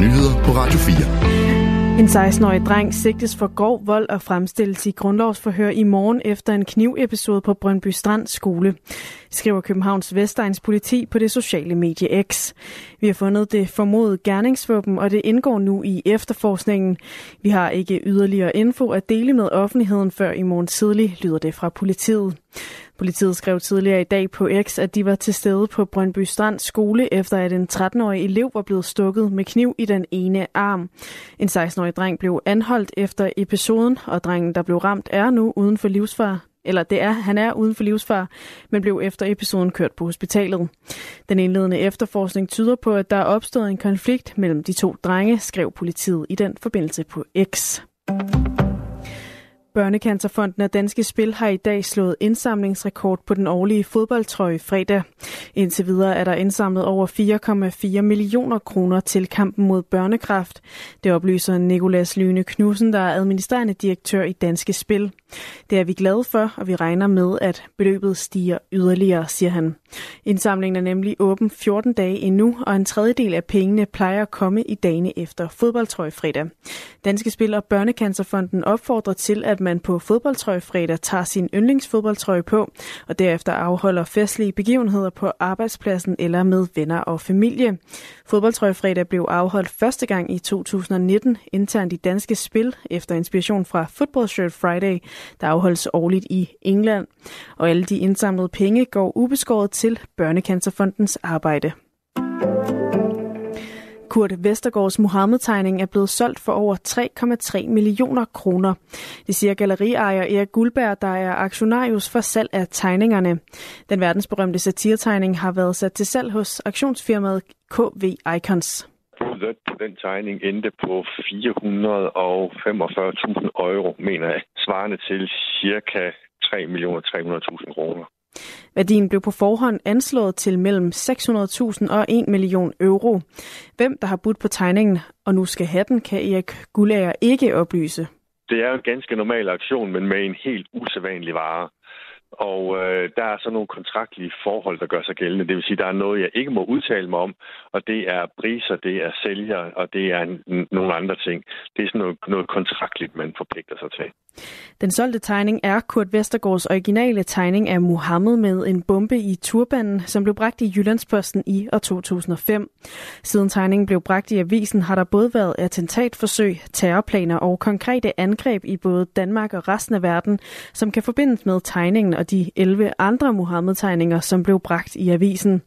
nyheder på Radio 4. En 16-årig dreng sigtes for grov vold og fremstilles i grundlovsforhør i morgen efter en knivepisode på Brøndby Strand skole, skriver Københavns Vestegns politi på det sociale medie X. Vi har fundet det formodede gerningsvåben, og det indgår nu i efterforskningen. Vi har ikke yderligere info at dele med offentligheden før i morgen tidlig, lyder det fra politiet. Politiet skrev tidligere i dag på X, at de var til stede på Brøndby Strand skole, efter at en 13-årig elev var blevet stukket med kniv i den ene arm. En 16-årig dreng blev anholdt efter episoden, og drengen, der blev ramt, er nu uden for livsfar eller det er, han er uden for livsfar, men blev efter episoden kørt på hospitalet. Den indledende efterforskning tyder på, at der er opstået en konflikt mellem de to drenge, skrev politiet i den forbindelse på X. Børnecancerfonden og Danske Spil har i dag slået indsamlingsrekord på den årlige fodboldtrøje fredag. Indtil videre er der indsamlet over 4,4 millioner kroner til kampen mod børnekraft. Det oplyser Nikolas Lyne Knudsen, der er administrerende direktør i Danske Spil. Det er vi glade for, og vi regner med, at beløbet stiger yderligere, siger han. Indsamlingen er nemlig åben 14 dage endnu, og en tredjedel af pengene plejer at komme i dagene efter fodboldtrøjefredag. Danske Spil og Børnecancerfonden opfordrer til, at man på fodboldtrøjefredag tager sin yndlingsfodboldtrøje på, og derefter afholder festlige begivenheder på arbejdspladsen eller med venner og familie. Fodboldtrøjefredag blev afholdt første gang i 2019 internt i Danske Spil efter inspiration fra Football Shirt Friday, der afholdes årligt i England. Og alle de indsamlede penge går ubeskåret til Børnecancerfondens arbejde. Kurt Vestergaards Mohammed-tegning er blevet solgt for over 3,3 millioner kroner. Det siger galleriejer Erik Guldberg, der er aktionarius for salg af tegningerne. Den verdensberømte satiretegning har været sat til salg hos aktionsfirmaet KV Icons. Den tegning endte på 445.000 euro, mener jeg, svarende til cirka 3.300.000 kroner. Værdien blev på forhånd anslået til mellem 600.000 og 1 million euro. Hvem der har budt på tegningen og nu skal have den, kan Erik Gullager ikke oplyse. Det er en ganske normal aktion, men med en helt usædvanlig vare. Og øh, der er så nogle kontraktlige forhold, der gør sig gældende. Det vil sige, der er noget, jeg ikke må udtale mig om, og det er priser, det er sælger, og det er nogle andre ting. Det er sådan noget, noget kontraktligt, man forpligter sig til. Den solgte tegning er Kurt Vestergaards originale tegning af Muhammed med en bombe i turbanen, som blev bragt i Jyllandsposten i år 2005. Siden tegningen blev bragt i avisen, har der både været attentatforsøg, terrorplaner og konkrete angreb i både Danmark og resten af verden, som kan forbindes med tegningen og de 11 andre Muhammed-tegninger, som blev bragt i avisen.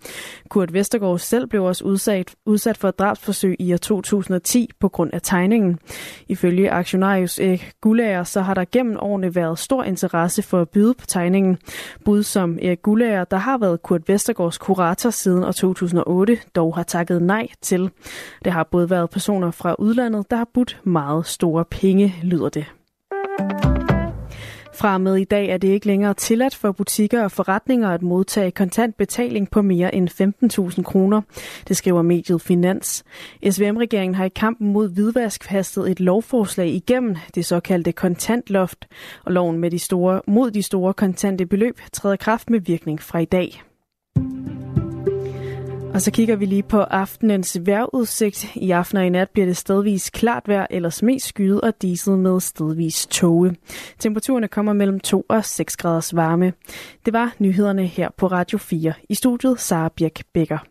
Kurt Vestergaard selv blev også udsat, udsat for et drabsforsøg i år 2010 på grund af tegningen. Ifølge aktionarius Erik Gullager, så har der gennem årene været stor interesse for at byde på tegningen. Bud som Erik Gullager, der har været Kurt Vestergaards kurator siden år 2008, dog har takket nej til. Det har både været personer fra udlandet, der har budt meget store penge, lyder det. Fra med i dag er det ikke længere tilladt for butikker og forretninger at modtage kontant betaling på mere end 15.000 kroner. Det skriver mediet Finans. SVM-regeringen har i kampen mod hvidvask hastet et lovforslag igennem det såkaldte kontantloft, og loven med de store, mod de store kontante beløb træder kraft med virkning fra i dag. Og så kigger vi lige på aftenens vejrudsigt. I aften og i nat bliver det stedvis klart vejr, ellers mest skyet og diset med stedvis tåge. Temperaturerne kommer mellem 2 og 6 graders varme. Det var nyhederne her på Radio 4. I studiet Sara Birk Bækker.